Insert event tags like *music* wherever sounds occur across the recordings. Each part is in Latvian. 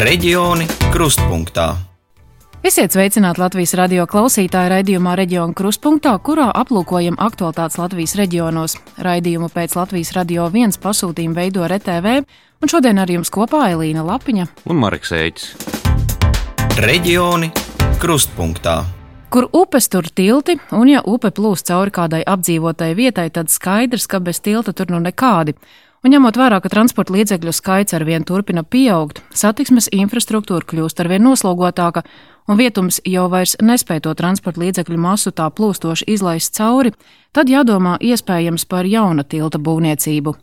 Reģioni krustpunktā. Esiet sveicināti Latvijas radio klausītāju raidījumā Reģiona krustpunktā, kurā aplūkojam aktualitātes Latvijas reģionos. Raidījumu pēc Latvijas radio viens pasūtījuma veido RTV, un šodien ar jums kopā Elīna Lapiņa un Marks Eicis. Reģioni krustpunktā. Kur upes tur tilti, un ja upe plūst cauri kādai apdzīvotai vietai, tad skaidrs, ka bez tilta tur nu nekādi. Un ņemot vērā, ka transporta līdzekļu skaits arvien turpina pieaugt, satiksmes infrastruktūra kļūst arvien noslogotāka, un vietums jau vairs nespēj to transporta līdzekļu masu tā plūstoši izlaist cauri, tad jādomā iespējams par jauna tilta būvniecību.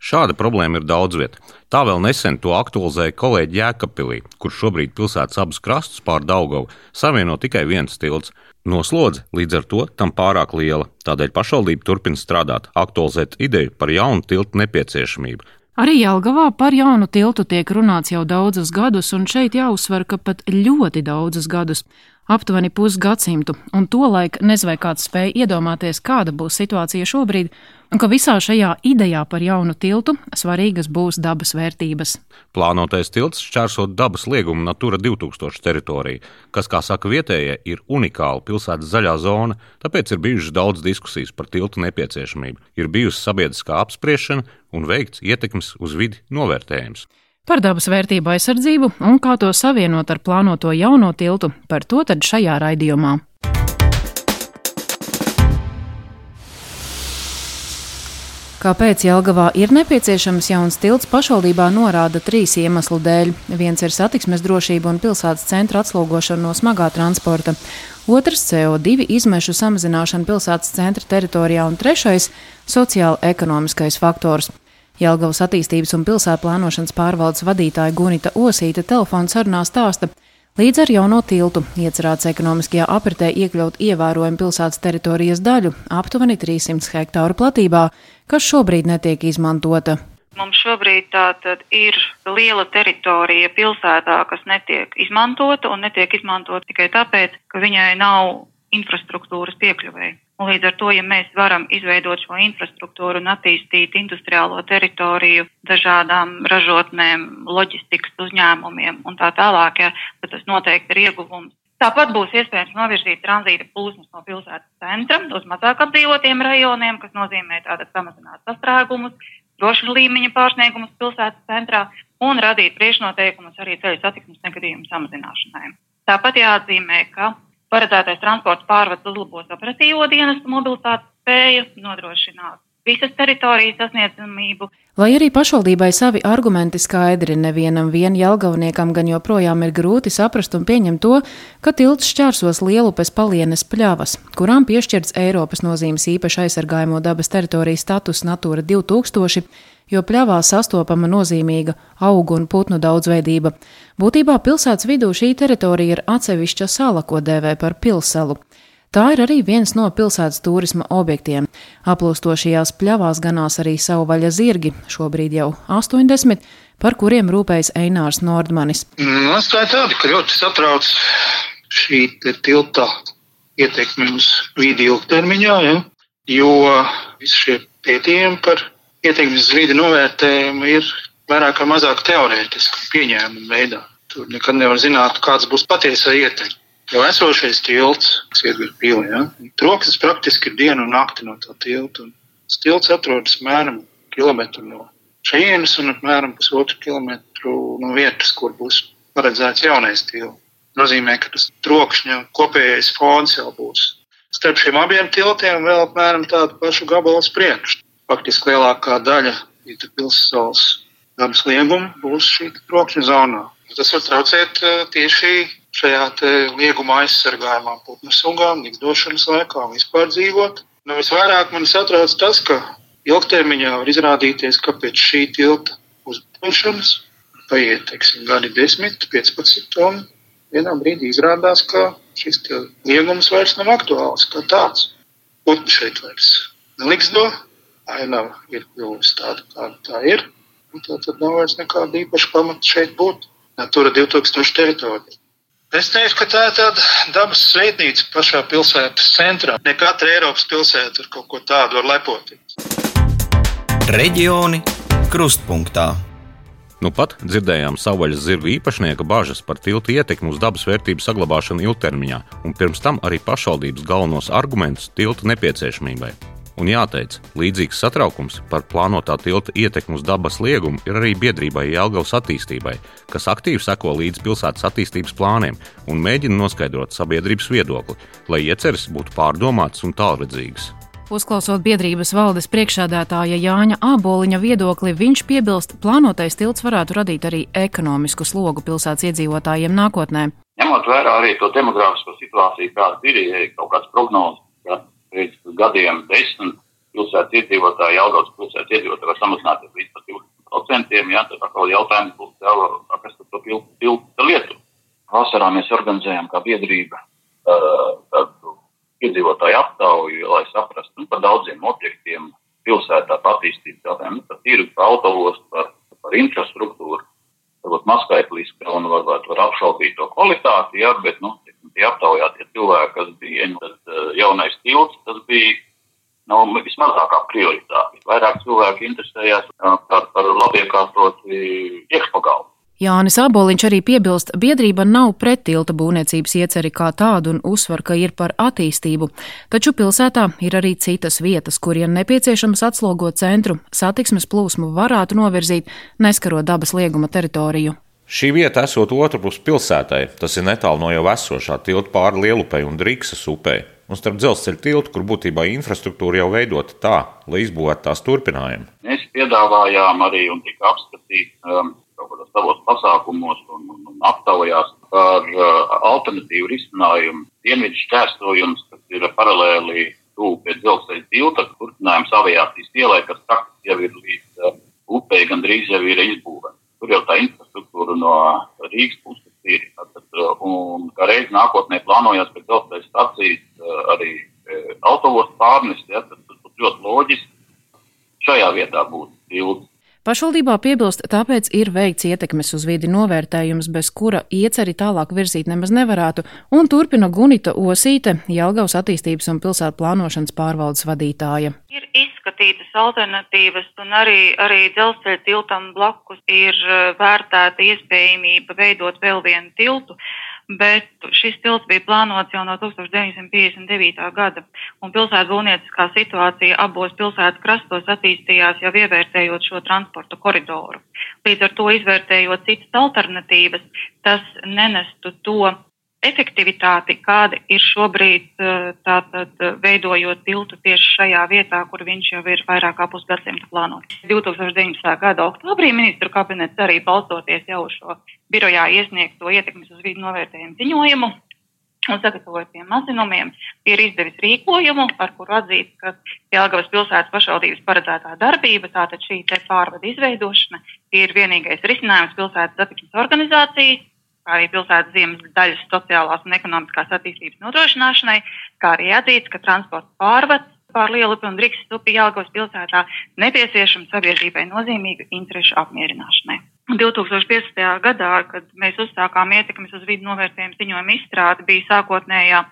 Šāda problēma ir daudz vietā. Tā vēl nesen to aktualizēja kolēģi Jēkabpilī, kur šobrīd pilsētas abus krastus pār Daugavu savieno tikai viens tilts. Noslodze līdz ar to tam pārāk liela, tādēļ pašvaldība turpina strādāt, aktualizēt ideju par jaunu tiltu nepieciešamību. Arī Jelgavā par jaunu tiltu tiek runāts jau daudzus gadus, un šeit jāuzsver, ka pat ļoti daudzus gadus aptuveni pusgadsimtu, un tolaik nezinu, vai kāds spēja iedomāties, kāda būs situācija šobrīd, un ka visā šajā idejā par jaunu tiltu svarīgas būs dabas vērtības. Plānotais tilts šķērsot dabas liegumu Natura 2000 teritoriju, kas, kā saka vietējie, ir unikāla pilsētas zaļā zona, tāpēc ir bijušas daudz diskusijas par tiltu nepieciešamību, ir bijusi sabiedriskā apspriešana un veikts ietekmes uz vidi novērtējums. Par dabas vērtību aizsardzību un kā to savienot ar plānoto jauno tiltu, par to tad šajā raidījumā. Kāpēc Jelgavā ir nepieciešams jauns tilts, pašvaldībā norāda trīs iemeslu dēļ. Viens ir satiksmes drošība un pilsētas centra atslogošana no smagā transporta, otrs - CO2 izmešu samazināšana pilsētas centra teritorijā un trešais - sociāla-ekonomiskais faktors. Jelgavas attīstības un pilsētu plānošanas pārvaldes vadītāja Gunita Osīta telefona sarunā stāsta, Līdz ar jauno tiltu iecerēts ekonomiskajā apritē iekļaut ievērojumu pilsētas teritorijas daļu aptuveni 300 hektāru platībā, kas šobrīd netiek izmantota. Mums šobrīd tātad ir liela teritorija pilsētā, kas netiek izmantota un netiek izmantota tikai tāpēc, ka viņai nav infrastruktūras piekļuvēja. Un līdz ar to, ja mēs varam izveidot šo infrastruktūru un attīstīt industriālo teritoriju dažādām ražotnēm, loģistikas uzņēmumiem un tā tālāk, ja, tad tas noteikti ir ieguvums. Tāpat būs iespējams novirzīt tranzīta plūsmas no pilsētas centra uz mazāk apdzīvotiem rajoniem, kas nozīmē tātad samazināt sastrēgumus, drošuma līmeņa pārsniegumus pilsētas centrā un radīt priekšnoteikumus arī ceļu satiksmes negadījumu samazināšanai. Tāpat jāatzīmē, ka Paredzētais transports pārvads uzlabos operatīvo dienestu mobilitātes spēju, nodrošināt visas teritorijas sasniedzamību. Lai arī pašvaldībai savi argumenti skaidri, nevienam vien Jelgavniekam gan joprojām ir grūti saprast un pieņemt to, ka tilts šķērsos lielupes palienes pļavas, kurām piešķirts Eiropas nozīmes īpaši aizsargājamo dabas teritoriju status Natūra 2000 jo pļavā sastopama nozīmīga augu un putnu daudzveidība. Būtībā pilsētas vidū šī teritorija ir atsevišķa sala, ko dēvē par pilsalu. Tā ir arī viens no pilsētas turisma objektiem. Aplūstošajās pļavās ganās arī savu vaļa zirgi, šobrīd jau 80, par kuriem rūpējas Einārs Nordmanis. Nostāja nu, tāda, ka ļoti satrauc šī tilta ietekme uz vidi ilgtermiņā, ja? jo visi šie pētījumi par ietekmes uz vidi novērtējumi ir vairāk vai mazāk teorētiski pieņēmumi veidā. Tur nekad nevar zināt, kāds būs patiesā ietekme. Jau esošais tilts, kas iet gar pili, ja? troksnis praktiski ir diena un nakti no tā tilta. Tas tilts atrodas mēram kilometru no šejienes un apmēram pusotru kilometru no vietas, kur būs paredzēts jaunais tilts. Nozīmē, ka tas trokšņa kopējais fons jau būs starp šiem abiem tiltiem vēl apmēram tādu pašu gabalu priekšu faktiski lielākā daļa pilsētas dabas lieguma būs šī trokšņa zonā. Tas var traucēt eh, tieši šajā lieguma aizsargājumā putnu sugām, nikdošanas laikā un vispār dzīvot. Nu, visvairāk man satrauc tas, ka ilgtermiņā var izrādīties, ka pēc šī tilta uzbūvēšanas paiet teiksim, gadi 10, 15 un vienā brīdī izrādās, ka šis liegums vairs nav aktuāls kā tāds. Putni šeit vairs neliksdo, ainava ir kļuvusi tāda, kāda tā ir. Tad, tad nav vairs nekāda īpaša pamata šeit būt. Natura 2000 teritorija. Es teiktu, ka tā ir tāda dabas sveitnīca pašā pilsētas centrā. Ne katra Eiropas pilsēta ar kaut ko tādu var lepoties. Reģioni krustpunktā. Nu pat dzirdējām savvaļas zirgu īpašnieka bažas par tiltu ietekmi uz dabas vērtību saglabāšanu ilgtermiņā, un pirms tam arī pašvaldības galvenos argumentus tiltu nepieciešamībai. Un jāteic, līdzīgs satraukums par plānotā tilta ietekmi uz dabas liegumu ir arī biedrībai Jālgavas attīstībai, kas aktīvi seko līdz pilsētas attīstības plāniem un mēģina noskaidrot sabiedrības viedokli, lai ieceres būtu pārdomātas un tālredzīgas. Uzklausot biedrības valdes priekšādātāja Jāņa Āboliņa viedokli, viņš piebilst, plānotais tilts varētu radīt arī ekonomisku slogu pilsētas iedzīvotājiem nākotnē. Ņemot vērā arī to demogrāfisko situāciju, kāda ir kaut kāds prognozes, pēc gadiem desmit pilsētas iedzīvotāji, Jelgavas pilsētas iedzīvotāji var samazināties līdz pat 20%, jā, tad atkal jautājums būs, jā, kas tad to tiltu lietu. Vasarā mēs organizējam kā biedrība tādu iedzīvotāju aptauju, lai saprastu nu, par daudziem objektiem pilsētā attīstības jautājumu, nu, par tīru, par autolostu, par, par infrastruktūru. Varbūt mazskaitliski un varbūt var apšaubīt to kvalitāti, jā, bet, nu, tie aptaujātie cilvēki, kas bija, nu, tad uh, jaunais tilts, tas bija nav nu, vismazākā prioritāte. Vairāk cilvēki interesējās uh, par, par labiekārtotu iekšpagalmu. Jānis Aboliņš arī piebilst, biedrība nav pret tilta būvniecības ieceri kā tādu un uzsver, ka ir par attīstību, taču pilsētā ir arī citas vietas, kuriem nepieciešams atslogot centru, satiksmes plūsmu varētu novirzīt, neskarot dabas lieguma teritoriju. Šī vieta esot otrpus pilsētai, tas ir netālu no jau esošā tilta pāri Lielupei un Drīksas upei, un starp dzelzceļa tiltu, kur būtībā infrastruktūra jau veidota tā, lai izbūvētu tās turpinājumu. Mēs piedāvājām arī un tika apskatīt um, savos pasākumos un, un, un aptaujās par uh, alternatīvu risinājumu. Dienvidu šķērsojums, kas ir paralēli tuvu pie dzelzceļa tilta, turpinājums aviācijas ielai, kas praktiski jau ir līdz uh, upei gandrīz jau ir izbūvēta. Tur jau tā infrastruktūra no Rīgas puses ir. Tad, uh, un kā reiz nākotnē plānojās pēc dzelzceļa stacijas uh, arī uh, autovostu pārnest, ja, tad tas būtu ļoti loģiski. Šajā vietā būtu tilts Pašvaldībā piebilst, tāpēc ir veikts ietekmes uz vidi novērtējums, bez kura ieceri tālāk virzīt nemaz nevarētu, un turpina Gunita Osīte, Jelgavas attīstības un pilsētu plānošanas pārvaldes vadītāja. Ir izskatītas alternatīvas, un arī, arī dzelzceļa tiltam blakus ir eh, vērtēta iespējamība veidot vēl vienu tiltu bet šis tilts bija plānots jau no 1959. gada, un pilsētas būvnieciskā situācija abos pilsētas krastos attīstījās jau ievērtējot šo transporta koridoru. Līdz ar to izvērtējot citas alternatīvas, tas nenestu to efektivitāti, kāda ir šobrīd eh, tātad, veidojot tiltu tieši šajā vietā, kur viņš jau ir vairāk kā pusgadsimtu plānots. 2019. gada oktobrī ministru kabinets arī balstoties jau uz šo birojā iesniegto ietekmes uz vidu novērtējumu ziņojumu. Un sagatavotiem mazinumiem ir izdevis rīkojumu, par kuru atzīt, ka Jelgavas pilsētas pašvaldības paredzētā darbība, tātad šī pārvada izveidošana, ir vienīgais risinājums pilsētas satiksmes organizācijas kā arī pilsētas ziemas daļas sociālās un ekonomiskās attīstības nodrošināšanai, kā arī atzīts, ka transporta pārvads pār Lielupi un Driksas upi Jālgos pilsētā nepieciešama sabiedrībai nozīmīgu interešu apmierināšanai. 2015. gadā, kad mēs uzsākām ietekmes uz vidu novērtējumu ziņojumu izstrādi, bija sākotnējā,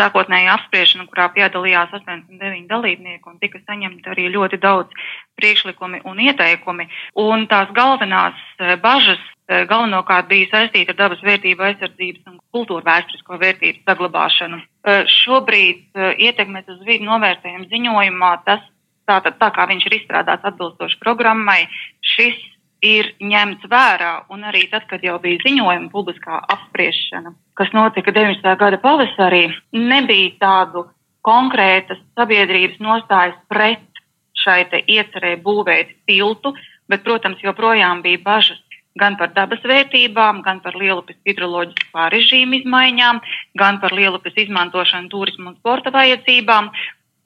sākotnējā apspriešana, kurā piedalījās 89 dalībnieki un tika saņemti arī ļoti daudz priekšlikumi un ieteikumi. Un tās galvenās eh, bažas Eh, galvenokārt bija saistīta ar dabas vērtību aizsardzības un kultūra vēsturisko vērtību saglabāšanu. Eh, šobrīd ietekmes uz vidu novērtējumu ziņojumā tas tātad tā kā viņš ir izstrādāts atbilstoši programmai, šis ir ņemts vērā, un arī tad, kad jau bija ziņojuma publiskā apspriešana, kas notika 19. gada pavasarī, nebija tādu konkrētas sabiedrības nostājas pret šai iecerē būvēt tiltu, bet, protams, joprojām bija bažas gan par dabas vērtībām, gan par lielupes hidroloģiskā režīma izmaiņām, gan par lielupes izmantošanu turismu un sporta vajadzībām,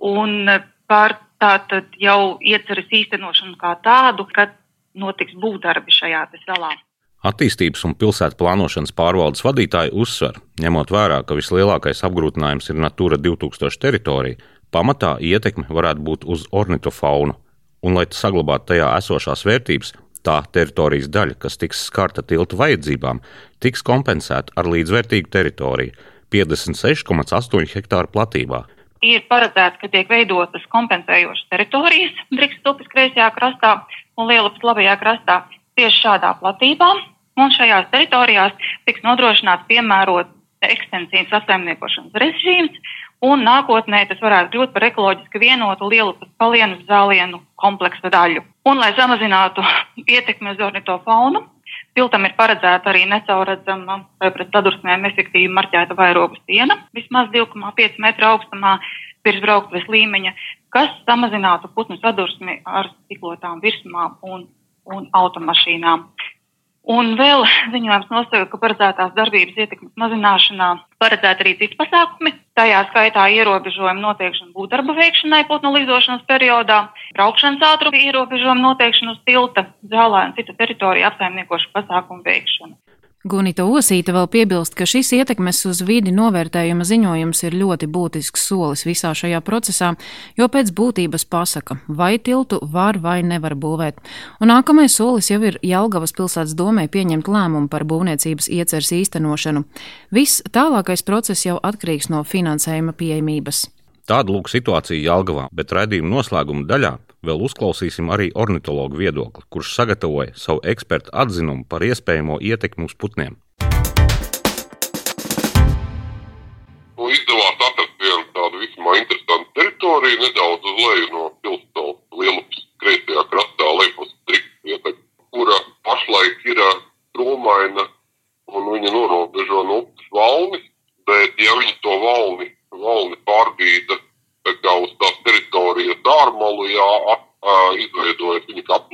un par tātad jau ieceras īstenošanu kā tādu, kad notiks būvdarbi šajā salā. Attīstības un pilsētu plānošanas pārvaldes vadītāji uzsver, ņemot vērā, ka vislielākais apgrūtinājums ir Natura 2000 teritorija, pamatā ietekme varētu būt uz ornitofaunu, un, lai saglabātu tajā esošās vērtības, Tā teritorijas daļa, kas tiks skarta tiltu vajadzībām, tiks kompensēta ar līdzvērtīgu teritoriju - 56,8 hektāru platībā. Ir paredzēts, ka tiek veidotas kompensējošas teritorijas *laughs* Drikstas upes kreisajā krastā un Lielupas labajā krastā. tieši šādā platībā, un šajās teritorijās tiks nodrošināts piemērot ekstensīvas apsaimniekošanas režīms, un nākotnē tas varētu kļūt par ekoloģiski vienotu lielu palienu zālienu kompleksa daļu. Un, lai samazinātu *laughs* ietekmi uz ornitofaunu, tiltam ir paredzēta arī necaurredzama vai pret sadursmēm efektīvi marķēta vairogu siena, vismaz 2,5 metru augstumā, virs brauktuves līmeņa, kas samazinātu putnu sadursmi ar stiklotām virsmām un, un automašīnām. Un vēl *laughs* ziņojums nosaka, ka paredzētās darbības ietekmes mazināšanā paredzēta arī citi pasākumi, tajā skaitā ierobežojumi noteikšana būvdarbu veikšanai putnu lidošanas periodā, braukšanas ātruma ierobežojumi noteikšana uz tilta, zālē un citu teritoriju apsaimniekošu pasākumu veikšana. Gunita Osīta vēl piebilst, ka šis ietekmes uz vidi novērtējuma ziņojums ir ļoti būtisks solis visā šajā procesā, jo pēc būtības pasaka, vai tiltu var vai nevar būvēt. Un nākamais solis jau ir Jelgavas pilsētas domē pieņemt lēmumu par būvniecības ieceres īstenošanu. Viss tālākais process jau atkarīgs no finansējuma pieejamības. Tāda lūk situācija Jelgavā, bet raidījuma noslēguma daļā vēl uzklausīsim arī ornitologu viedokli, kurš sagatavoja savu ekspertu atzinumu par iespējamo ietekmi uz putniem. Nu, izdevās atrast vienu tādu vismaz interesantu teritoriju, nedaudz uz leju no pilsētas lielupas kreisajā krastā, lejpus strikta kura pašlaik ir tromaina un viņa norobežo no upes valnis, bet ja viņi я от, э, иду, иду, это не так.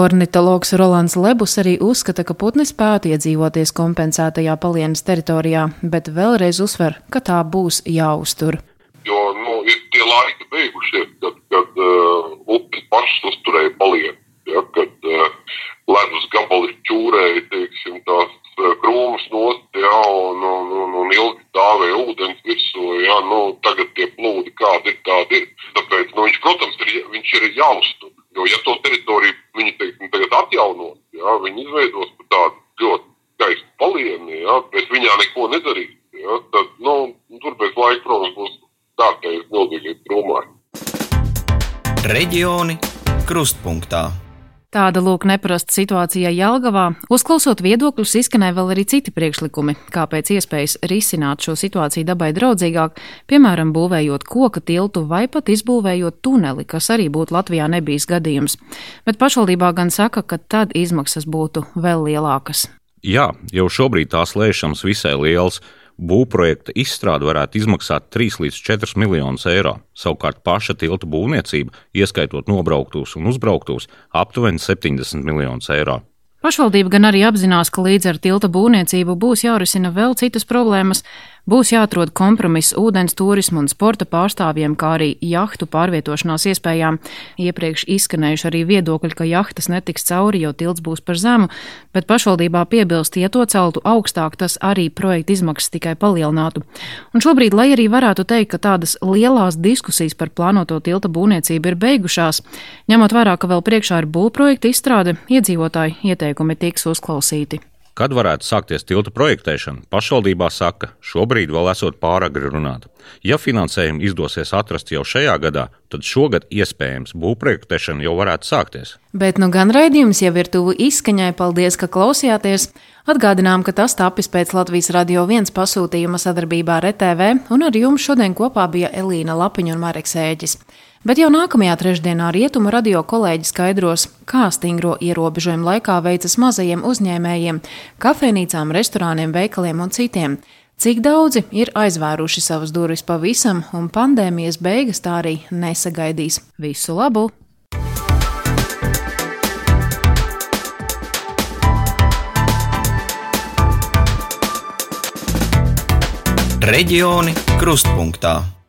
Ornitologs Rolands Lebus arī uzskata, ka putni spētu iedzīvoties kompensētajā palienas teritorijā, bet vēlreiz uzsver, ka tā būs jāuztur. Jo nu, ir tie laiki beigušies, kad, kad uh, upes pašas uzturēja palienu, ja, kad uh, ledus gabali čūrēja, teiksim, tās uh, krūmus nost, ja, un, un, un, un ilgi stāvēja ūdens virsū, ja, nu, tagad tie plūdi kādi ir, tādi ir. Tāpēc, nu, viņš, protams, ir, viņš ir jāuztur. Jo, ja to teritoriju viņi teiksim, tagad atjaunos, ja, viņi izveidos tādu ļoti skaistu palieni, ja, bet viņā neko nedarīs, ja, tad nu, tur pēc laika, protams, būs kārtējas milzīgie krūmāji. Reģioni krustpunktā. Tāda lūk neparasta situācija Jelgavā. Uzklausot viedokļus, izskanēja vēl arī citi priekšlikumi, kā pēc iespējas risināt šo situāciju dabai draudzīgāk, piemēram, būvējot koka tiltu vai pat izbūvējot tuneli, kas arī būtu Latvijā nebijis gadījums. Bet pašvaldībā gan saka, ka tad izmaksas būtu vēl lielākas. Jā, jau šobrīd tās lēšams visai liels. Būvprojekta izstrāde varētu izmaksāt 3 līdz 4 miljonus eiro. Savukārt paša tilta būvniecība, ieskaitot nobrauktos un uzbrauktos, aptuveni 70 miljonus eiro. Pašvaldība gan arī apzinās, ka līdz ar tilta būvniecību būs jārisina vēl citas problēmas, Būs jāatrod kompromiss ūdens turismu un sporta pārstāvjiem, kā arī jahtu pārvietošanās iespējām. Iepriekš izskanējuši arī viedokļi, ka jahtas netiks cauri, jo tilts būs par zemu, bet pašvaldībā piebilst, ja to celtu augstāk, tas arī projekta izmaksas tikai palielinātu. Un šobrīd, lai arī varētu teikt, ka tādas lielās diskusijas par plānoto tilta būvniecību ir beigušās, ņemot vērā, ka vēl priekšā ir būvprojekta izstrāde, iedzīvotāju ieteikumi tiks uzklausīti. Kad varētu sākties tilta projektēšana, pašvaldībā saka, šobrīd vēl esot pāragri runāt. Ja finansējumu izdosies atrast jau šajā gadā, tad šogad iespējams būvprojektēšana jau varētu sākties. Bet nu gan raidījums jau ir tuvu izskaņai. Paldies, ka klausījāties! Atgādinām, ka tas tapis pēc Latvijas radio viens pasūtījuma sadarbībā ar RTV, un ar jums šodien kopā bija Elīna Lapiņa un Mareks Ēģis. Bet jau nākamajā trešdienā rietumu radio kolēģi skaidros, kā stingro ierobežojumu laikā veicas mazajiem uzņēmējiem, kafejnīcām, restorāniem, veikaliem un citiem. Cik daudzi ir aizvēruši savas durvis pavisam, un pandēmijas beigas tā arī nesagaidīs. Visu labu! Reģioni krustpunktā.